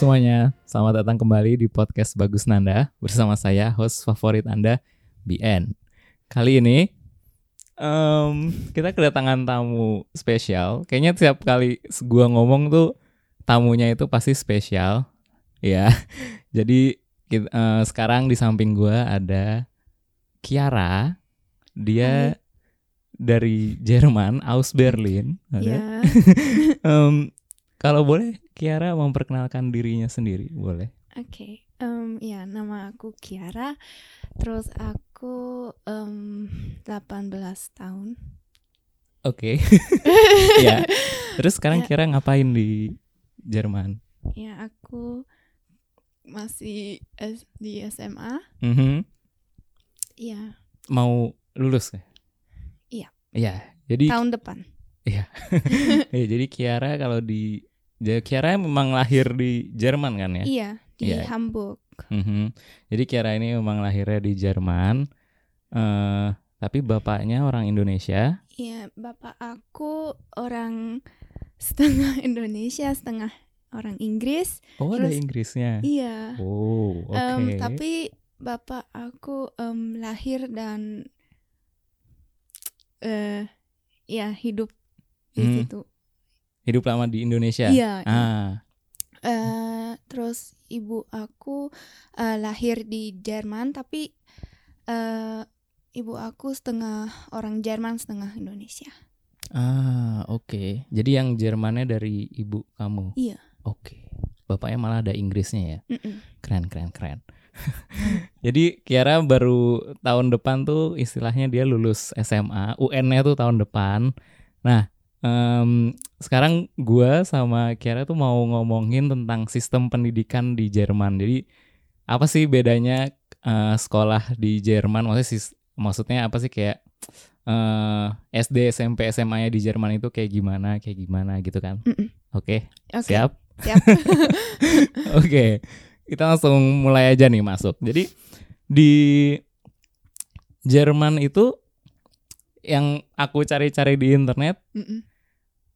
semuanya, selamat datang kembali di podcast Bagus Nanda bersama saya host favorit Anda, BN. Kali ini em, kita kedatangan tamu spesial. Kayaknya tiap kali gua ngomong tuh tamunya itu pasti spesial, ya. Jadi kit- eh, sekarang di samping gua ada Kiara. Dia dari Jerman, Aus Berlin. Ada. Ya, Em, kalau boleh Kiara memperkenalkan dirinya sendiri, boleh? oke. Em, ya, nama aku Kiara. Terus aku em, 18 tahun. Oke. ya. Terus sekarang Ya. Kiara ngapain di Jerman? Ya, aku masih S- di SMA. Mhm. Ya, Mau lulus ya? Iya. Iya. Jadi tahun depan. ya, jadi Kiara kalau di ja- Kiara memang lahir di Jerman kan ya? Iya, di Iya. Hamburg. Mhm. Jadi Kiara ini memang lahirnya di Jerman. eh tapi bapaknya orang Indonesia. Iya, bapak aku orang setengah Indonesia, setengah orang Inggris. Oh, ada Inggrisnya. Iya. Oh, oke. Em, tapi bapak aku em, lahir dan eh ya hidup di Hmm. situ. Hidup lama di Indonesia. Iya. Ah, Eh, terus ibu aku eh, lahir di Jerman tapi eh, ibu aku setengah orang Jerman setengah Indonesia. ah, oke. Jadi yang Jermannya dari ibu kamu. Iya. Oke. Bapaknya malah ada Inggrisnya ya. Mm-mm. Keren, keren, keren. Jadi Kiara baru tahun depan tuh istilahnya dia lulus SMA, UN-nya tuh tahun depan. Nah, em, sekarang gua sama Kiara tuh mau ngomongin tentang sistem pendidikan di Jerman. Jadi apa sih bedanya eh, sekolah di Jerman? Maksudnya sis- maksudnya apa sih kayak eh, SD, SMP, SMA-nya di Jerman itu kayak gimana, kayak gimana gitu kan? Oke, Oke. siap. Siap. Oke, kita langsung mulai aja nih masuk. Jadi di Jerman itu yang aku cari-cari di internet, Mm-mm.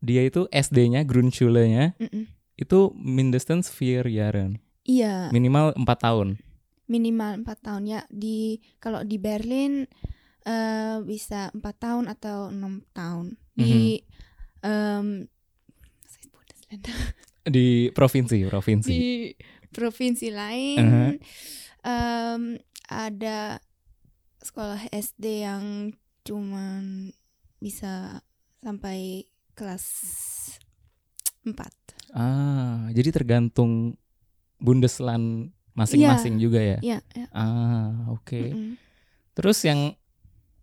Dia itu SD-nya, Grundschule-nya Mm-mm. itu mindestens vier Jahren, Iya. minimal 4 tahun. minimal empat tahun ya di kalau di Berlin eh, bisa empat tahun atau enam tahun di em, Bundesländer Di provinsi, provinsi. di provinsi lain Uh-huh. em, ada sekolah SD yang cuman bisa sampai kelas 4 Ah, jadi tergantung Bundesland masing-masing juga ya. ya, ya. Ah, oke. mm-mm. Terus yang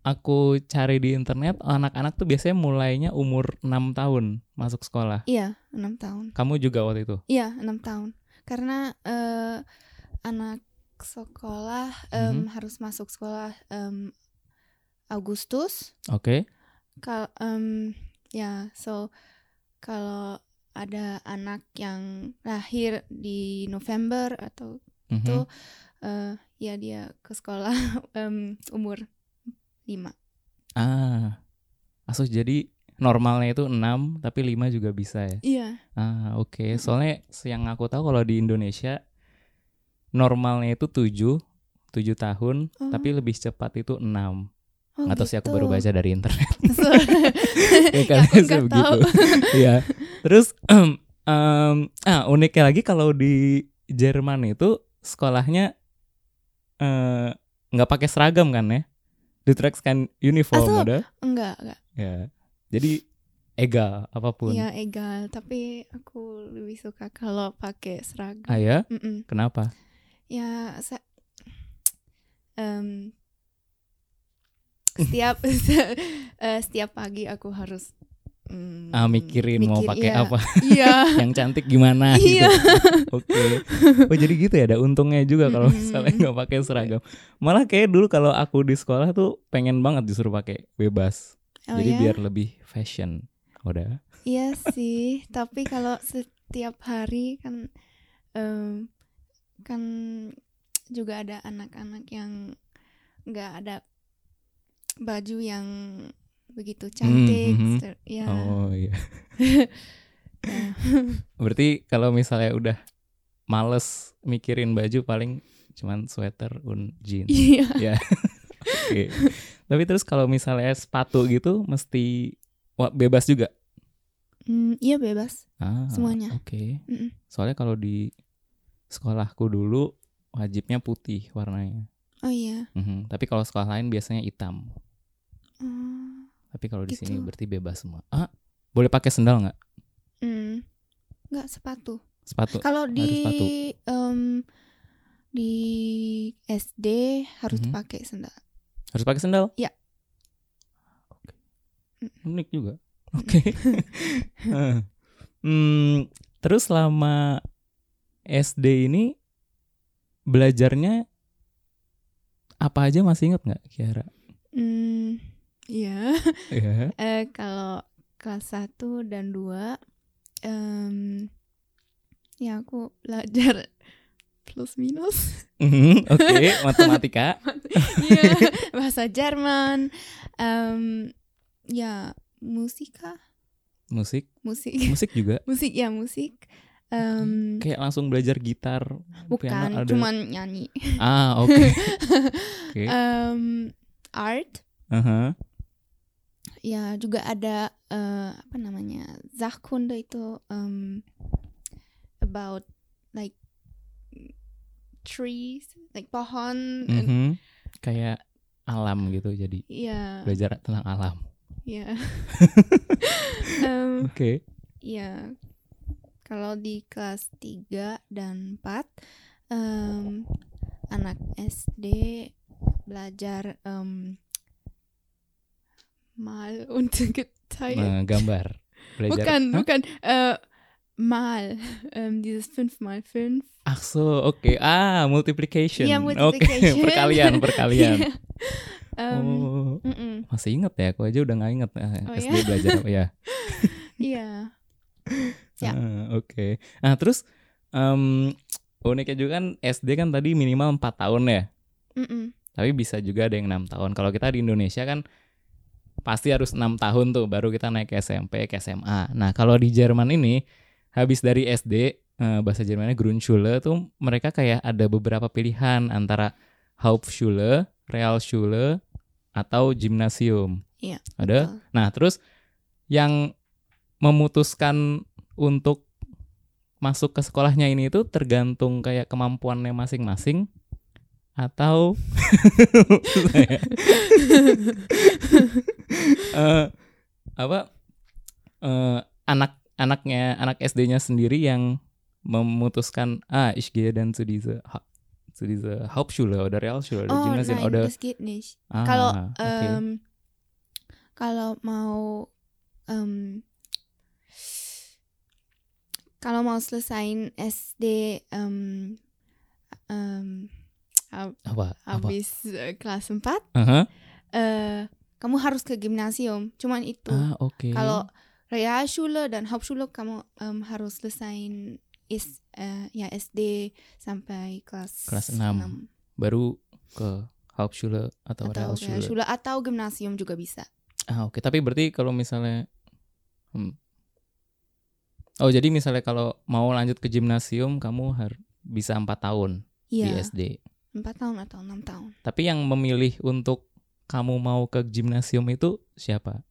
aku cari di internet, anak-anak tuh biasanya mulainya umur 6 tahun masuk sekolah. iya enam tahun Kamu juga waktu itu? Iya, enam tahun. Karena eh, anak sekolah em, Mhm. harus masuk sekolah em, Agustus. Oke. Kalau em, ya, so kalau ada anak yang lahir di November atau Mhm. itu, eh, ya dia ke sekolah em, umur lima. Ah. Asuh jadi normalnya itu 6 tapi 5 juga bisa ya. Iya. Ah, oke. Soalnya yang aku tahu kalau di Indonesia normalnya itu 7 7 tahun, Oh. tapi lebih cepat itu 6. Oh, Nggak tahu sih aku gitu. baru baca dari internet. So, ya ya, kan nggak tahu. Iya. Terus em, ah uniknya lagi kalau di Jerman itu sekolahnya eh, nggak pakai seragam kan ya? Ditrekskan uniform Asuh. udah. Enggak, enggak. Ya. Jadi egal apa pun. Ya egal, tapi aku lebih suka kalau pakai seragam. Ah ya? Mm-mm. Kenapa? Ya, sa- em, setiap eh, setiap pagi aku harus mm, Ah mikirin mau mikir, pakai iya. apa? Iya. Yang cantik gimana gitu. Iya. Oke. Oh jadi gitu ya ada untungnya juga kalau misalnya nggak pakai seragam. Malah kayak dulu kalau aku di sekolah tuh pengen banget disuruh pakai bebas. Oh jadi ya? biar lebih fashion. Udah. Iya sih, tapi kalau setiap hari kan em, kan juga ada anak-anak yang nggak ada baju yang begitu cantik, mhm. ter- ya. Oh iya. ya. Berarti kalau misalnya udah males mikirin baju paling cuman sweater un jeans. Iya. ya. Oke. Tapi terus kalau misalnya sepatu gitu mesti wah, bebas juga. Hmm, iya bebas. Ah, Semuanya. Oke. Mm-mm. Soalnya kalau di sekolahku dulu wajibnya putih warnanya. Oh iya. Mhm. Tapi kalau sekolah lain biasanya hitam. Oh, Tapi kalau di sini Gitu. berarti bebas semua. Ah, boleh pakai sendal nggak? hmm. Nggak sepatu. Sepatu. Kalau di sepatu. em, di SD harus Mhm. pakai sendal. Harus pakai sendal? Iya. Oke. Unik juga. Oke. hmm, terus selama SD ini belajarnya apa aja masih inget nggak Kiara? Hmm, iya. Ya. Eh kalau kelas 1 dan 2 em, ya aku belajar plus minus. Mhm, Oke, matematika. Iya, bahasa Jerman. em, ya, musika, Musik, musik. musik juga. musik ya, musik. Em, Kayak langsung belajar gitar. bukan, piano ada. cuman nyanyi. Ah, oke. Oke. Em, art Aha. ya juga ada eh, apa namanya Sachkunde itu em, about like trees like pohon eh, Mhm. Kayak alam gitu jadi ya belajar tentang alam. ya Em, Oke. ya kalau di kelas 3 dan 4 em, anak SD belajar em, mal und geteilt gambar. Belajar. Bukan, Hah? bukan. Äh, mal. Ähm, dieses 5 mal 5. Ach so, oke. Ah, multiplication. Iya, Oke, multiplication. perkalian, perkalian. Ähm, oh, mm-mm. masih inget ya? Aku aja udah nggak inget eh, Oh, SD ya? belajar apa ya. Iya. Ya. Ah, oke. Nah, terus em, uniknya juga kan SD kan tadi minimal 4 tahun ya. Mm-mm. Tapi bisa juga ada yang enam tahun. Kalau kita di Indonesia kan pasti harus enam tahun tuh baru kita naik ke SMP ke SMA. Nah kalau di Jerman ini habis dari SD eh, bahasa Jermannya Grundschule tuh mereka kayak ada beberapa pilihan antara Hauptschule, Realschule, atau Gymnasium. Iya, Ada. betul. Nah terus yang memutuskan untuk masuk ke sekolahnya ini itu tergantung kayak kemampuannya masing-masing atau Eh, apa eh, anak anaknya anak SD-nya sendiri yang memutuskan ah ich gehe dann zu diese Ha- zu diese Hauptschule oder Realschule oder Oh Gymnasium nein, oder das geht nicht. ah, kalau oke. ähm, kalau mau ähm, kalau mau selesain SD ähm, ähm, hab- apa apa habis eh, kelas 4 Aha. eh kamu harus ke gimnasium. Cuman itu. ah oke Kalau Realschule dan Hauptschule kamu em, harus selesain is eh, ya SD sampai kelas Kelas enam. baru ke Hauptschule atau, atau Realschule Realschule atau gimnasium juga bisa. ah oke tapi berarti kalau misalnya hmm. Oh jadi misalnya kalau mau lanjut ke gymnasium kamu harus bisa empat tahun di Iya, SD empat tahun atau enam tahun. Tapi yang memilih untuk kamu mau ke gimnasium itu siapa?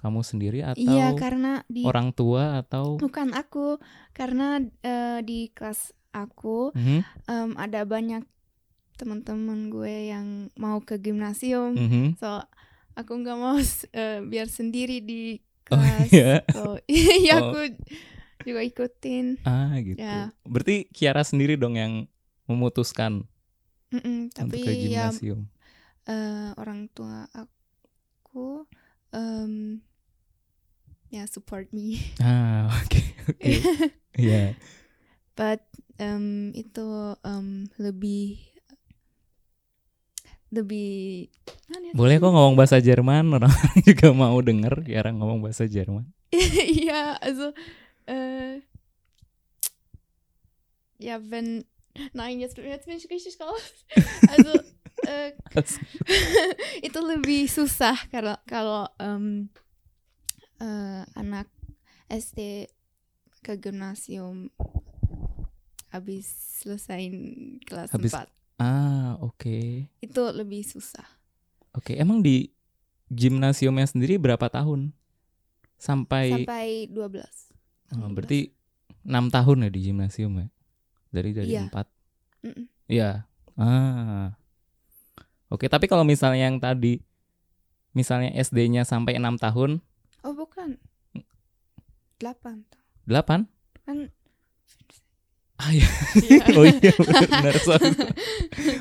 Kamu sendiri atau Iya, karena di orang tua atau bukan aku karena eh, di kelas aku Mhm, em, ada banyak teman-teman gue yang mau ke gimnasium. mhm. So aku nggak mau eh, biar sendiri di Oh, kelas. iya. So, iya Oh. aku juga ikutin. Ah gitu. Ya. Berarti Kiara sendiri dong yang memutuskan Mm-mm, untuk tapi ke ya gimnasium. eh, orang tua aku em, ya support me. Ah oke oke. Iya. But em, itu em, lebih lebih ya? Boleh kok ngomong bahasa Jerman orang juga mau denger Kiara ngomong bahasa Jerman. ja, also äh, ja, wenn nein, jetzt, jetzt bin ich richtig raus. Also äh, itu lebih susah kalau kalau em, eh, anak SD ke gimnasium habis selesaiin kelas Habis- 4 Ah, oke. itu lebih susah. Oke, emang di gimnasiumnya sendiri berapa tahun? Sampai, Sampai 12. Oh, berarti enam tahun ya di gimnasium ya? Dari dari Iya. empat. Iya. Ah. Oke, tapi kalau misalnya yang tadi misalnya SD-nya sampai enam tahun, Oh, bukan. 8 delapan? kan. Ah iya. oh iya benar, benar.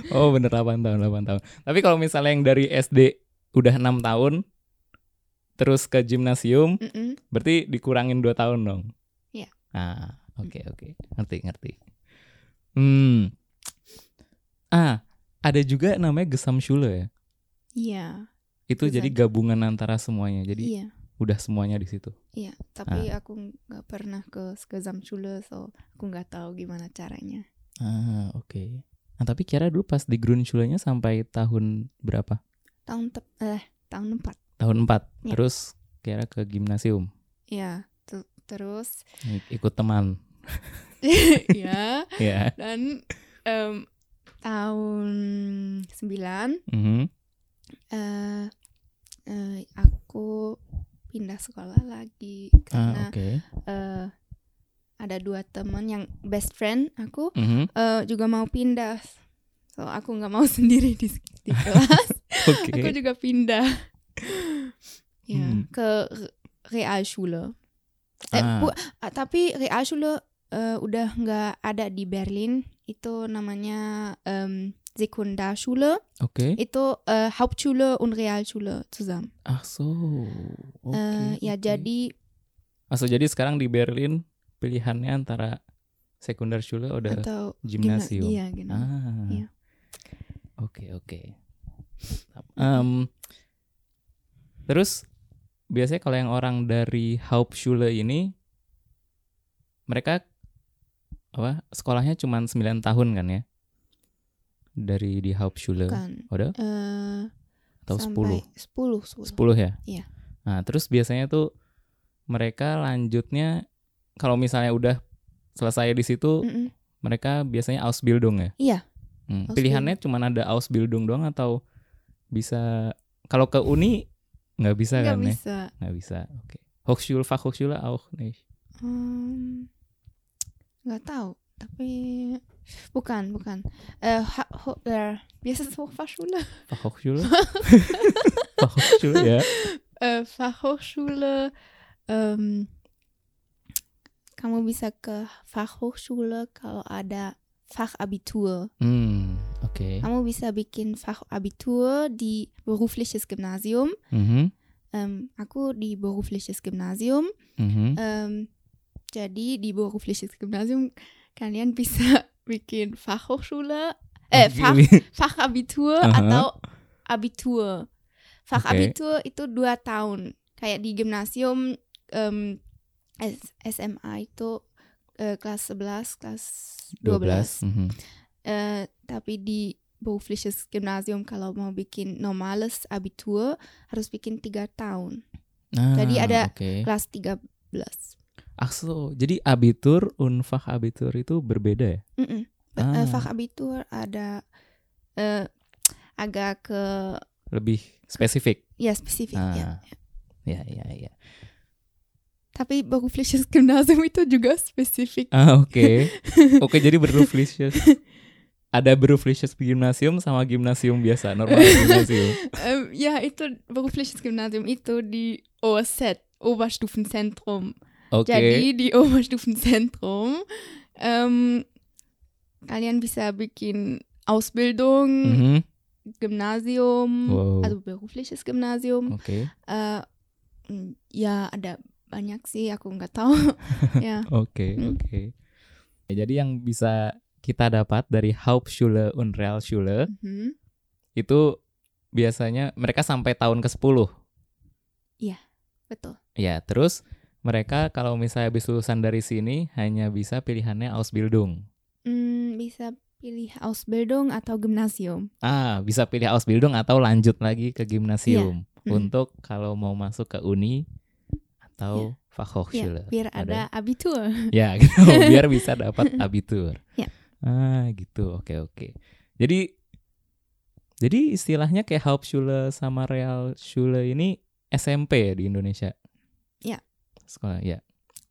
Oh bener 8 tahun 8 tahun. Tapi kalau misalnya yang dari SD udah enam tahun terus ke gimnasium Mm-mm. berarti dikurangin 2 tahun dong. Ah, oke oke. Ngerti ngerti. Hmm. Ah, ada juga namanya Gesamschule ya. Iya, Itu Gesam. jadi gabungan antara semuanya. Jadi iya, udah semuanya di situ. iya. Tapi aku nggak pernah ke Gesamtschule, so aku nggak tahu gimana caranya. Ah, oke. Nah, tapi kira dulu pas di Grundschule-nya sampai tahun berapa? Tahun tep eh tahun 4 Tahun 4. Iya. Terus kira ke gimnasium. Iya, terus Ik- Ikut teman. ya ya. dan em, tahun 9 Mhm. eh eh, aku pindah sekolah lagi Ah, karena oke. eh, ada dua teman yang best friend aku Mhm. eh, juga mau pindah so aku nggak mau sendiri di, di kelas Oke. aku juga pindah ya Hmm. ke Re- Realschule eh, Ah. bu- ah, tapi Realschule eh, udah nggak ada di Berlin itu namanya em, Sekundarschule Oke. itu eh, Hauptschule und Realschule zusammen Ah, so. Eh, ya oke. jadi Ah, so jadi sekarang di Berlin pilihannya antara Sekundarschule udah atau gimnasium. gimna- iya gimna- Ah. Iya. Oke, oke. Em, terus biasanya kalau yang orang dari Hauptschule ini mereka apa? Sekolahnya cuma 9 tahun kan ya? Dari di Hauptschule. bukan Udah eh, atau sampai 10? 10 10 10 ya? Iya. Nah, terus biasanya tuh mereka lanjutnya kalau misalnya udah selesai di situ, Mm-mm. mereka biasanya Ausbildung ya? Iya. Hmm. Pilihannya cuma ada Ausbildung doang atau bisa kalau ke uni nggak bisa nggak kan ya? bisa Nggak bisa. Oke. Hochschule, Fachhochschule auch nicht. Hmm, nggak tahu tapi bukan bukan eh ha, ho, eh, biasa Fachhochschule Fachhochschule? Fachhochschule ya. eh, Fachhochschule em, kamu bisa ke Fachhochschule kalau ada Fachabitur Hmm, oke. kamu bisa bikin Fachabitur di berufliches Gymnasium Mhm, Em, aku di berufliches Gymnasium mhm. Em, jadi di berufliches Gymnasium kalian bisa bikin Fachhochschule, eh Oke, Fach, bi- Fachabitur Aha. atau Abitur. Fachabitur itu dua tahun. Kayak di gimnasium em, S- SMA itu eh, kelas 11, kelas 12. 12. mhm. Eh, tapi di berufliches Gymnasium kalau mau bikin normales Abitur harus bikin tiga tahun. Ah, Jadi ada oke. Kelas 13. Ach so, jadi Abitur und Fachabitur itu berbeda ya? Mm-mm. Ba- Ah. eh, Fachabitur ada eh, agak ke Lebih spesifik. ya spesifik ya. Ah. Ya, ya, ya. Tapi berufliches Gymnasium itu juga spesifik. Ah, oke. Oke, jadi berufliches. Ada berufliches gimnasium sama gimnasium biasa, normal gimnasium. Em, ya itu berufliches Gymnasium itu di OZ, Oberstufenzentrum. Oke. Jadi di Oberstufenzentrum em, kalian bisa bikin Ausbildung, Mhm, Gymnasium, Wow. also berufliches Gymnasium. Oke. Eh, mm, ya ada banyak sih aku nggak tahu. ya. Oke, Hmm. oke. Ya, Jadi yang bisa kita dapat dari Hauptschule und Realschule Mhm. itu biasanya mereka sampai tahun ke-10. Betul. Ya, terus mereka kalau misalnya habis lulusan dari sini hanya bisa pilihannya Ausbildung. Hmm, bisa pilih Ausbildung atau Gymnasium. Ah, bisa pilih Ausbildung atau lanjut lagi ke gimnasium Mm. untuk kalau mau masuk ke uni atau Ya, Fachhochschule. biar ada abitur. Ya, gitu. biar bisa dapat abitur. Ya. Ah, gitu. Oke, oke. Jadi jadi istilahnya kayak Hauptschule sama Realschule ini SMP ya di Indonesia. Ya. Sekolah, ya.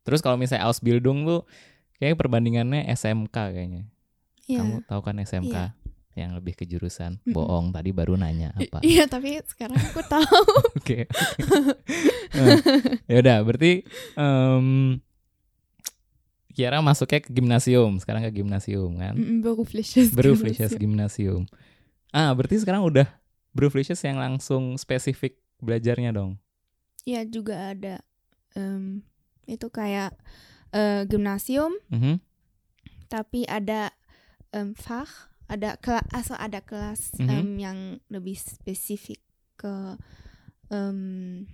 Terus kalau misalnya Ausbildung tuh kayak perbandingannya SMK kayaknya. Iya. Kamu tahu kan SMK Iya. yang lebih ke jurusan? Mm-mm. Bohong, tadi baru nanya apa. Iya, tapi sekarang aku tahu. Oke. Ya udah, berarti em Kiara masuknya ke gimnasium, sekarang ke gimnasium kan? Mm, Berufliches. Berufliches Gymnasium. gimnasium. Ah, berarti sekarang udah Berufliches yang langsung spesifik belajarnya dong. Iya juga ada. em, itu kayak eh, gimnasium, Mhm. tapi ada em, fach, ada kelas, asal ada kelas Mhm. em, yang lebih spesifik ke em,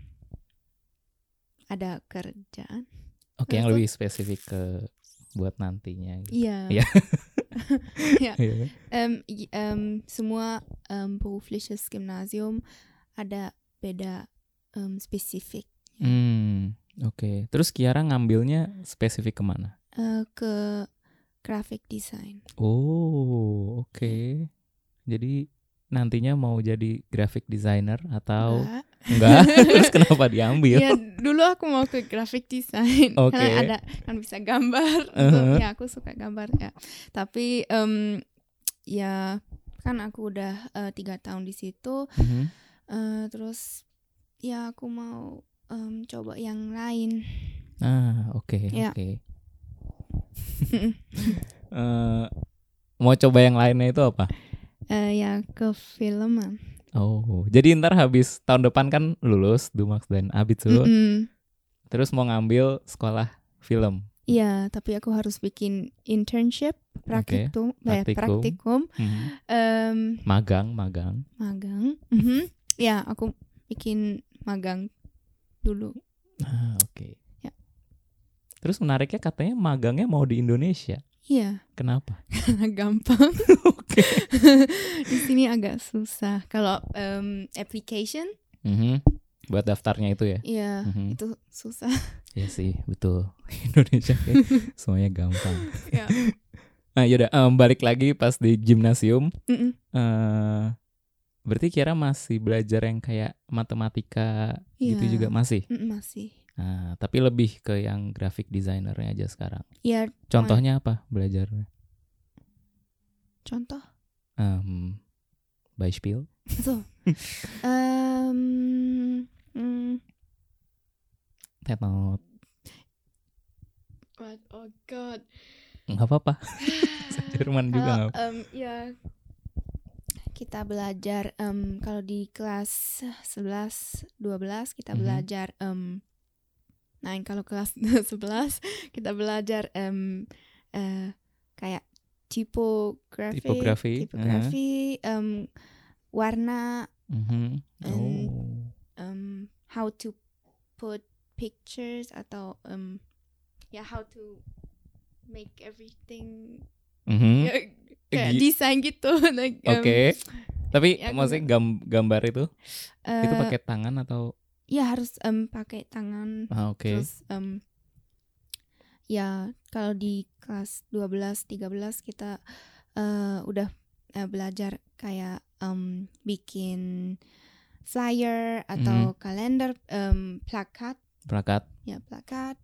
ada kerjaan. Oke, yang Itu- lebih spesifik ke buat nantinya. gitu. Iya. Iya. Iya. Iya. Em, i- em, semua em, berufliches Gymnasium ada beda em, spesifik Hmm, oke. Terus Kiara ngambilnya spesifik ke mana? Eh, ke graphic design. Oh, oke. Jadi nantinya mau jadi graphic designer atau Enggak. enggak? Terus kenapa diambil? Iya, dulu aku mau ke graphic design Oke. karena ada kan bisa gambar. Uh-huh. Ya, aku suka gambar ya. Tapi em, ya kan aku udah eh, tiga tahun di situ. Mhm. eh, terus ya aku mau em, coba yang lain. Ah, oke, Ya. oke. Eh, mau coba yang lainnya itu apa? Eh, ya ke filman. Oh, jadi ntar habis tahun depan kan lulus Dumax dan Abitur, Mm-mm. terus mau ngambil sekolah film. Iya, tapi aku harus bikin internship, praktikum, eh, praktikum. praktikum, Mhm. em, Magang, magang. magang. Mhm. Ya, aku bikin magang dulu. Ah, oke. Ya. Terus menariknya katanya magangnya mau di Indonesia. Iya, Kenapa? karena gampang. Oke. di sini agak susah. Kalau em, application, Mhm. Buat daftarnya itu ya? iya Mhm. itu susah. Iya sih, betul. Indonesia kayak semuanya gampang. ya. Nah, yaudah em, balik lagi pas di gimnasium. Mm-mm. eh berarti Kira masih belajar yang kayak matematika gitu Iya. juga masih. Mm, Masih. Nah, tapi lebih ke yang graphic designernya aja sekarang. Ya, Contohnya apa belajarnya? contoh. Em, Beispiel? So, em, mm, Tenot. what? Oh God. Nggak apa-apa. Jerman juga Kalau em, ya kita belajar em, kalau di kelas 11 12 kita Mhm. belajar em nah kalau kelas 11 kita belajar em eh, kayak tipografi Tipografi, tipografi, em, warna Mhm. And- Oh. em, how to put pictures atau em, ya how to make everything Mhm. ya, kayak desain gitu like, Oke. Tapi ya, maksudnya gam- gambar itu itu eh, pakai tangan atau ya harus em, pakai tangan ah, oke. terus em, ya kalau di kelas 12 13 kita eh, udah eh, belajar kayak em, bikin flyer atau Mhm. kalender em, plakat Plakat. ya plakat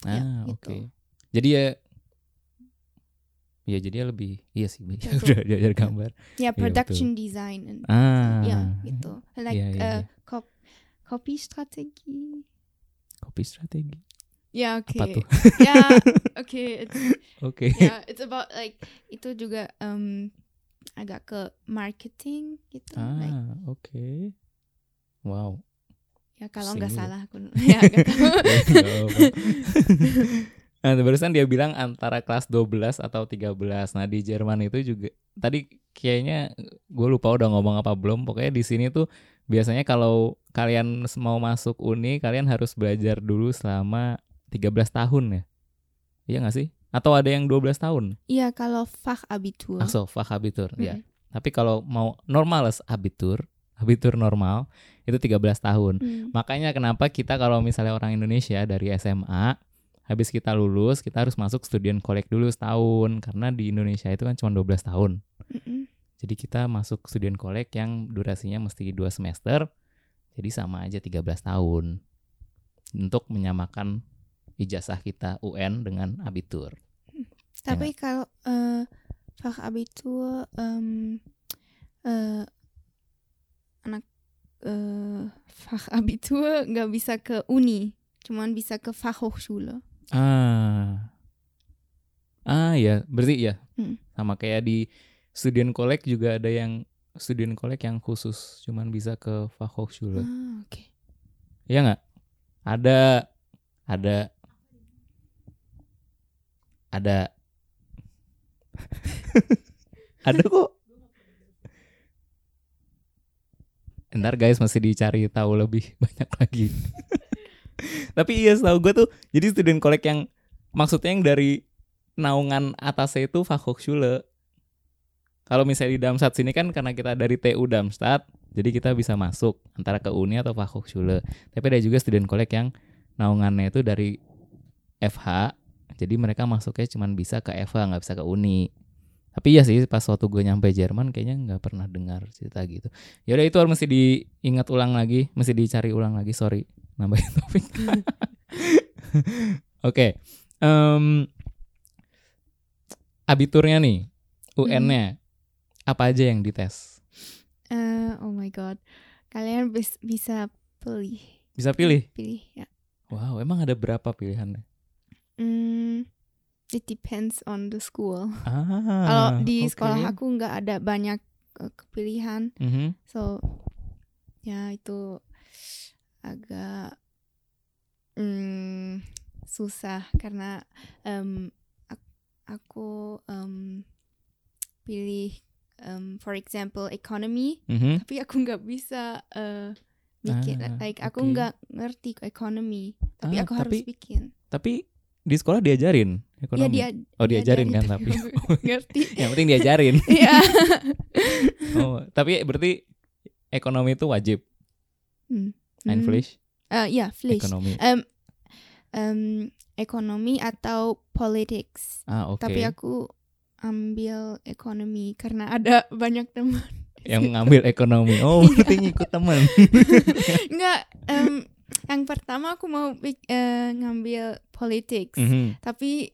Ah, Ya, oke. gitu. Jadi ya Ya jadi ya lebih iya sih udah belajar gambar. ya betul. production design and- Ah. ya gitu like Iya, iya, eh, iya. Copy strategi Kopi strategi. ya oke Apa tuh? ya oke it's Oke. yeah, it's about like itu juga um, agak ke marketing gitu. Like, Ah, oke. Wow. ya kalau nggak salah aku ya apa-apa. Nah, barusan dia bilang antara kelas 12 atau 13. Nah, di Jerman itu juga tadi kayaknya gue lupa udah ngomong apa belum. Pokoknya di sini tuh biasanya kalau kalian mau masuk uni, kalian harus belajar dulu selama 13 tahun ya. Iya gak sih? Atau ada yang 12 tahun? Iya kalau Fachabitur. Achso, Fachabitur. Ya. Mm-mm. Tapi kalau mau normales Abitur abitur normal itu 13 tahun. Hmm. Makanya kenapa kita kalau misalnya orang Indonesia dari SMA habis kita lulus kita harus masuk student collect dulu setahun karena di Indonesia itu kan cuma 12 tahun. Jadi kita masuk student collect yang durasinya mesti dua semester. Jadi sama aja 13 tahun. Untuk menyamakan ijazah kita UN dengan abitur. Tapi kalau eh Fachabitur em, eh, anak eh, Fachabitur nggak bisa ke uni, cuman bisa ke Fachhochschule. Ah. Ah ya, berarti ya. Hmm. Sama kayak di student collect juga ada yang student collect yang khusus cuman bisa ke Fachhochschule. Ah, oke. Iya nggak? Ada, ada, ada, ada kok. Ntar guys masih dicari tahu lebih banyak lagi. Tapi iya setahu gue tuh jadi student collect yang maksudnya yang dari naungan atasnya itu Fachhochschule. Kalau misalnya di Darmstadt sini kan karena kita dari TU Darmstadt, jadi kita bisa masuk antara ke Uni atau Fachhochschule. Tapi ada juga student collect yang naungannya itu dari FH. Jadi mereka masuknya cuma bisa ke FH, nggak bisa ke Uni. Tapi iya sih pas waktu gue nyampe Jerman kayaknya nggak pernah dengar cerita gitu. Ya udah itu harus mesti diingat ulang lagi, mesti dicari ulang lagi. Sorry, nambahin topik. Oke. em, abiturnya nih, UN-nya apa aja yang dites? Eh, oh my god, kalian bis- bisa pilih, Bisa pilih. pilih ya. Wow, emang ada berapa pilihannya? Hmm, it depends on the school. Ah, Kalau di oke. sekolah aku nggak ada banyak eh, kepilihan, Mhm. so ya itu agak mm, susah karena ak- aku em, pilih em, for example economy, Mhm. tapi aku nggak bisa eh, bikin Ah, like aku nggak ngerti economy, tapi Ah, aku harus tapi- bikin. Tapi di sekolah diajarin Ya ekonomi. dia oh diajarin kan tapi. ngerti. Yang penting diajarin. Iya. oh, tapi berarti ekonomi itu wajib. Hmm. Einflish, Eh, ya, Pflicht. ekonomi. Em, em, ekonomi atau politics. Ah, oke. Tapi aku ambil ekonomi karena ada banyak teman. Yang ngambil ekonomi. Oh, berarti ngikut teman. Enggak, em, yang pertama aku mau eh, ngambil politics. Mhm. Tapi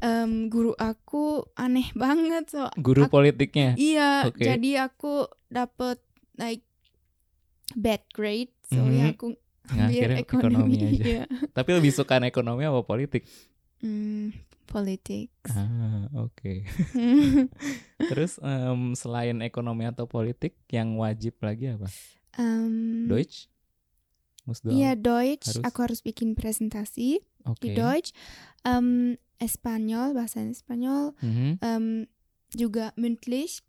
em, guru aku aneh banget so. Guru Aku- politiknya. Iya, Oke. jadi aku dapet like bad grade. So Mhm. ya aku Nah, ambil ekonomi ekonomi. aja. Iya. Tapi lebih suka ekonomi apa politik? Hmm, politics. Ah, oke. Terus em, selain ekonomi atau politik yang wajib lagi apa? Em, Deutsch? Iya Deutsch, Harus. aku harus bikin presentasi Oke. di Deutsch. Em, Espanyol, bahasa Espanyol, Mhm, em, juga mündlich.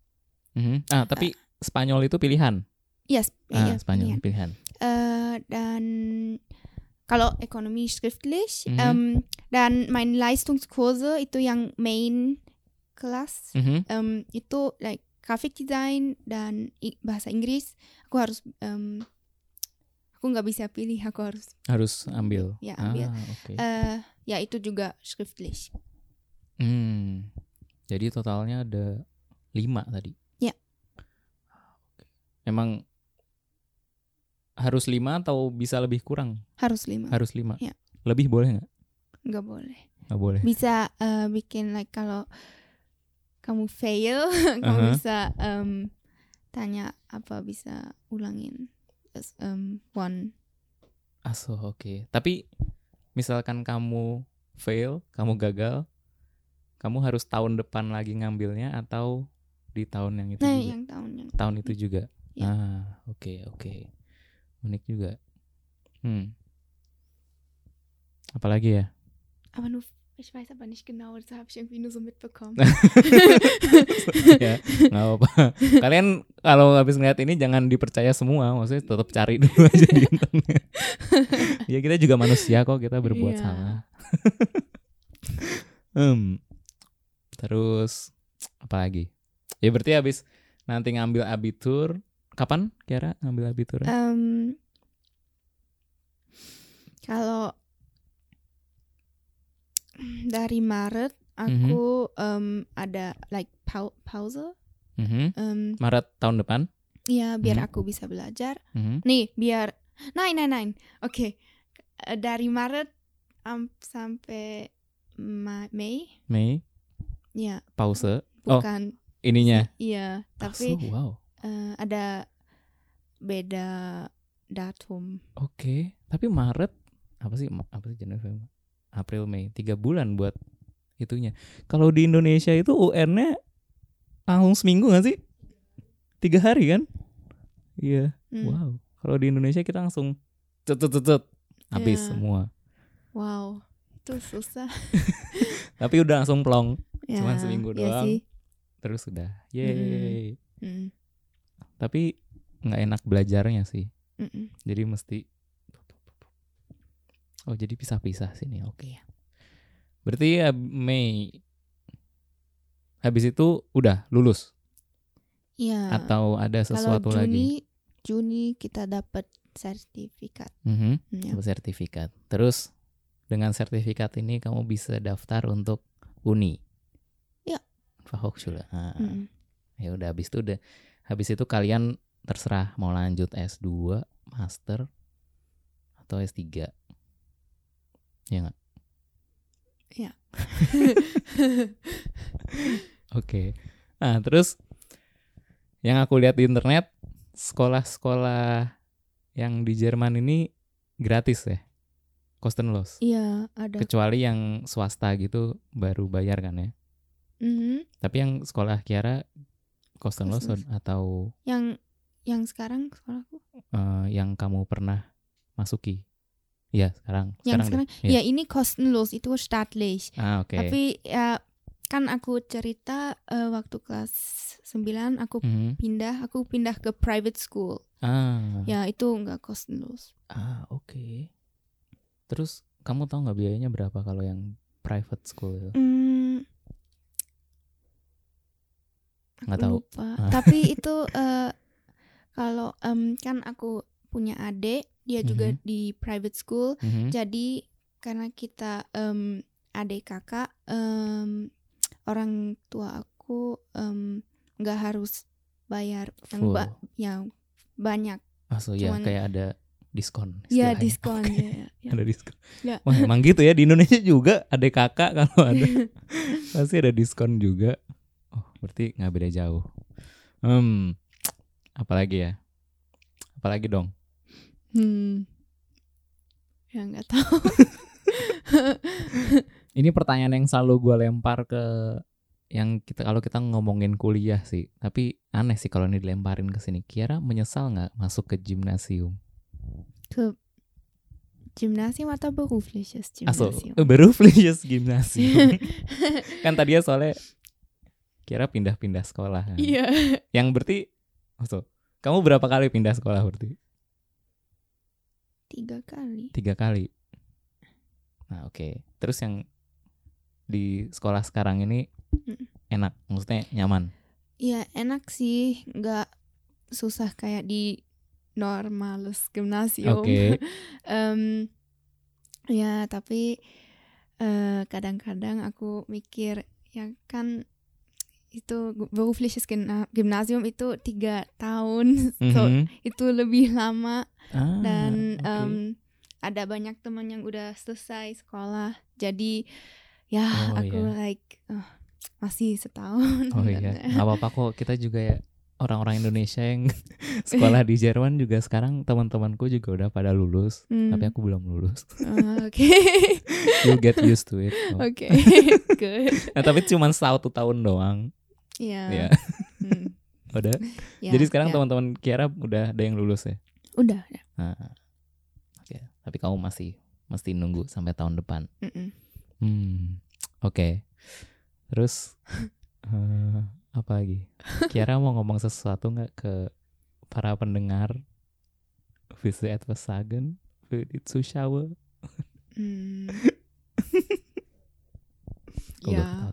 mhm. Ah, tapi Spanyol itu pilihan. Yes, Ah, iya, Spanyol pilihan. pilihan. Eh, dan kalau ekonomi schriftlich, Mhm. em, dan mein Leistungskurse itu yang main kelas, Mhm. em, itu like Grafikdesign dan i- bahasa Inggris. Aku harus, em, aku nggak bisa pilih, aku harus Harus ambil. Ya, ambil. Ah, oke. eh ya itu juga schriftlich. Hmm. Jadi totalnya ada lima tadi. Ya. Emang harus lima atau bisa lebih kurang? Harus lima. Harus lima. Ya. Lebih boleh nggak? Nggak boleh. Nggak boleh. Bisa eh, bikin like kalau kamu fail, kamu Aha. bisa em, tanya apa bisa ulangin. Terus, em, one. Asuh, oke. Tapi misalkan kamu fail, kamu gagal, kamu harus tahun depan lagi ngambilnya atau di tahun yang itu Nah, juga? yang tahun yang Tahun itu juga. Ya. Ah, oke, oke. Unik juga. Hmm. Apalagi ya? aber nur ich weiß aber nicht genau, das habe ich irgendwie nur so mitbekommen. ya, nggak apa-apa. Kalian kalau habis ngeliat ini jangan dipercaya semua, maksudnya tetap cari dulu aja di internet. ya kita juga manusia kok, kita berbuat Iya. salah. Hmm. Terus apa lagi? Ya berarti habis nanti ngambil abitur, kapan Kiara ngambil abitur? Em, kalau dari Maret aku em, ada like pau pause Mhm. em, Maret tahun depan. ya biar Mhm. aku bisa belajar Mhm. nih biar nine nine nine oke Eh, dari Maret am- sampai Ma- Mei Mei ya pause. Oh. bukan Ininya. iya tapi Oh, wow. Eh, ada beda datum Oke, tapi Maret apa sih? Apa sih Januari, Februari, April, Mei? Tiga bulan buat itunya. Kalau di Indonesia itu UN-nya langsung seminggu gak sih? Tiga hari kan? Iya. Hmm. Wow. Kalau di Indonesia kita langsung cet cet cet, cet, habis Iya. semua. wow itu susah Tapi udah langsung plong. ya, Cuman seminggu iya doang. sih. Terus udah. Yeay. Mm, Tapi nggak enak belajarnya sih. mm-mm. Jadi mesti Oh, jadi pisah-pisah sini. Oke. Berarti ya Mei habis itu udah lulus Iya. atau ada Kalau sesuatu Juni, lagi? Juni kita dapat sertifikat. Mhm, Hmm, ya. dapat sertifikat. Terus dengan sertifikat ini kamu bisa daftar untuk uni. Ya. Fachhochschule. Ah, Mm-mm. Ya udah habis itu udah habis itu kalian terserah mau lanjut S2, master atau S3. Ya nggak? Ya. Oke. Nah, terus yang aku lihat di internet sekolah-sekolah yang di Jerman ini gratis ya. Kostenlos. Iya ada. Kecuali yang swasta gitu baru bayar kan ya. Mhm. Tapi yang sekolah Kiara kostenlos Kostenlos. atau Yang yang sekarang sekolahku. eh, yang kamu pernah masuki? Iya, sekarang. Yang deh. sekarang. Iya. Ya ini kostenlos itu staatlich. Ah, oke. Tapi ya kan aku cerita eh, waktu kelas 9 aku Mhm. pindah, aku pindah ke private school. Ah. Ya itu enggak kostenlos. Ah, oke. Terus kamu tahu nggak biayanya berapa kalau yang private school itu? Hmm, aku Nggak tahu. lupa. Ah. Tapi itu eh, kalau em, kan aku punya adik, dia juga Mhm. di private school. Mhm. Jadi karena kita em, adik kakak, em, orang tua aku nggak harus bayar yang ba- yang banyak. Ah, so ya cuman- kayak ada diskon. Ya diskon Oke, ya. ya. Ada diskon. Ya. Wah, emang gitu ya di Indonesia juga ada kakak kalau ada pasti ada diskon juga. Berarti nggak beda jauh. Hmm, apalagi ya? Apalagi dong? Hmm. Ya nggak tahu. Ini pertanyaan yang selalu gue lempar ke yang kita kalau kita ngomongin kuliah sih, tapi aneh sih kalau ini dilemparin ke sini. Kiara menyesal nggak masuk ke gimnasium? Ke Gymnasium atau berufliches Aso, Gymnasium? berufliches gimnasium. kan tadi ya soalnya Kiara pindah-pindah sekolah kan. Iya. Yang berarti, Aso, kamu berapa kali pindah sekolah berarti? Tiga kali. Tiga kali. Nah oke, terus yang di sekolah sekarang ini Mm. enak, maksudnya nyaman. Iya enak sih, nggak susah kayak di normales gymnasium. Oke. Em, ya tapi eh, kadang-kadang aku mikir ya kan itu berufliches Gymna- Gymnasium itu tiga tahun, so Mhm. itu lebih lama Ah, dan oke. em, ada banyak teman yang udah selesai sekolah, jadi ya Oh, aku iya. like oh, masih setahun. Oh iya, nggak apa-apa kok. Kita juga ya orang-orang Indonesia yang sekolah di Jerman juga sekarang teman-temanku juga udah pada lulus, Hmm. tapi aku belum lulus. Oh, Oke, You'll get used to it. oke, good. Nah, tapi cuma satu tahun doang. Ya. Ya, Hmm, udah. ya, Jadi sekarang ya. teman-teman Kiara udah ada yang lulus ya. udah. ya. Nah, Oke, tapi kamu masih mesti nunggu sampai tahun depan. Mm-mm. Hmm, oke. Terus eh, apa lagi? Kiara mau ngomong sesuatu nggak ke para pendengar? Visi etwas sagen für die Zuschauer? Hmm, ya,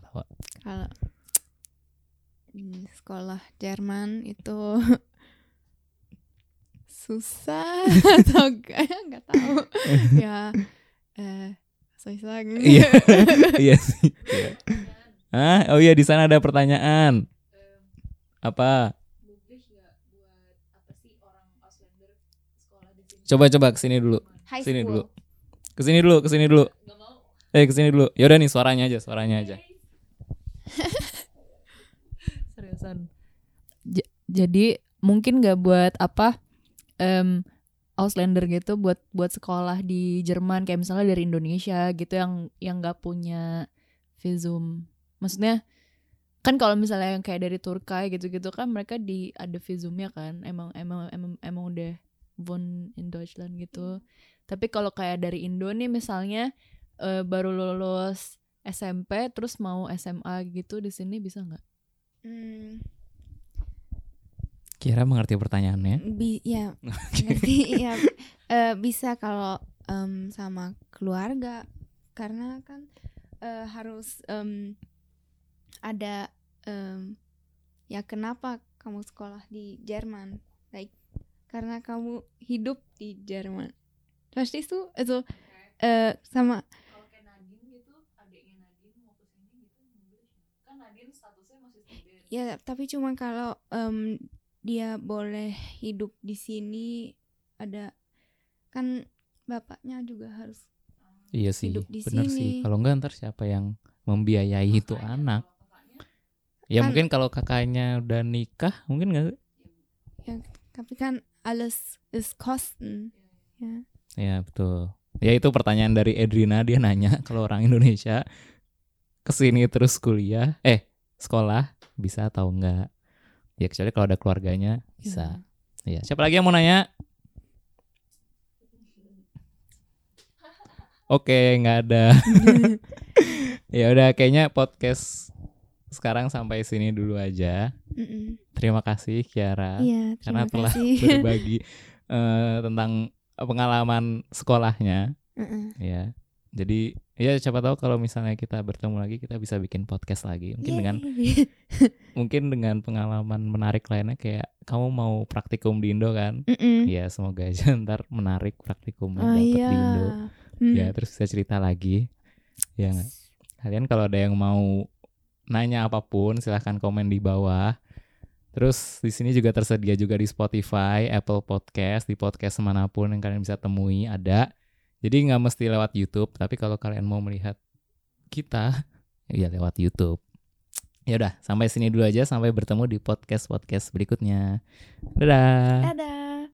kalau sekolah Jerman itu susah atau enggak nggak tahu ya eh soisang Iya, iya sih. Iya. Hah? Oh iya di sana ada pertanyaan. Apa? Coba coba ke sini dulu. high Sini school dulu. Ke sini dulu, ke sini dulu. Eh ke sini dulu. Yaudah nih suaranya aja, suaranya aja. Seriusan. J- jadi mungkin nggak buat apa em Auslander gitu buat buat sekolah di Jerman kayak misalnya dari Indonesia gitu yang yang nggak punya visum. Maksudnya kan kalau misalnya yang kayak dari Turkai gitu-gitu kan mereka di ada visumnya kan emang emang emang emang udah von in Deutschland gitu. Tapi kalau kayak dari Indo nih misalnya eh, baru lulus SMP terus mau SMA gitu di sini bisa nggak? Hmm, Kira mengerti pertanyaannya? bi ya. Ngerti ya eh, bisa kalau em, sama keluarga. Karena kan eh, harus em, ada em, ya kenapa kamu sekolah di Jerman? Like karena kamu hidup di Jerman. Verstehst du? Also eh, sama Kalau kayak Nadine gitu, adiknya Nadine mau ke sini gitu, kan Nadine statusnya masih student. Ya, tapi cuma kalau em, dia boleh hidup di sini ada kan bapaknya juga harus Iya sih, Hidup di bener sini. sih. Kalau enggak ntar siapa yang membiayai itu anak? Ya Kan- mungkin kalau kakaknya udah nikah, mungkin nggak? sih? tapi kan alles ist Kosten. Ya. Ya betul. Ya itu pertanyaan dari Edrina dia nanya kalau orang Indonesia ke sini terus kuliah, eh sekolah bisa atau enggak? Ya kecuali kalau ada keluarganya bisa. Ya siapa lagi yang mau nanya? Oke nggak ada. ya udah kayaknya podcast sekarang sampai sini dulu aja. Mm-mm. Terima kasih Kiara karena terima telah kasih. berbagi eh, tentang pengalaman sekolahnya. Mm-mm. ya jadi ya siapa tahu kalau misalnya kita bertemu lagi kita bisa bikin podcast lagi mungkin dengan Yeay. mungkin dengan pengalaman menarik lainnya kayak kamu mau praktikum di Indo kan Mm-mm. ya semoga aja ntar menarik praktikumnya Oh iya. di Indo Hmm. ya terus bisa cerita lagi ya kalian kalau ada yang mau nanya apa pun silahkan komen di bawah terus di sini juga tersedia juga di Spotify Apple Podcast di podcast mana pun yang kalian bisa temui ada jadi nggak mesti lewat YouTube tapi kalau kalian mau melihat kita ya lewat YouTube. Ya udah sampai sini dulu aja sampai bertemu di podcast podcast berikutnya. Dadah. Dadah.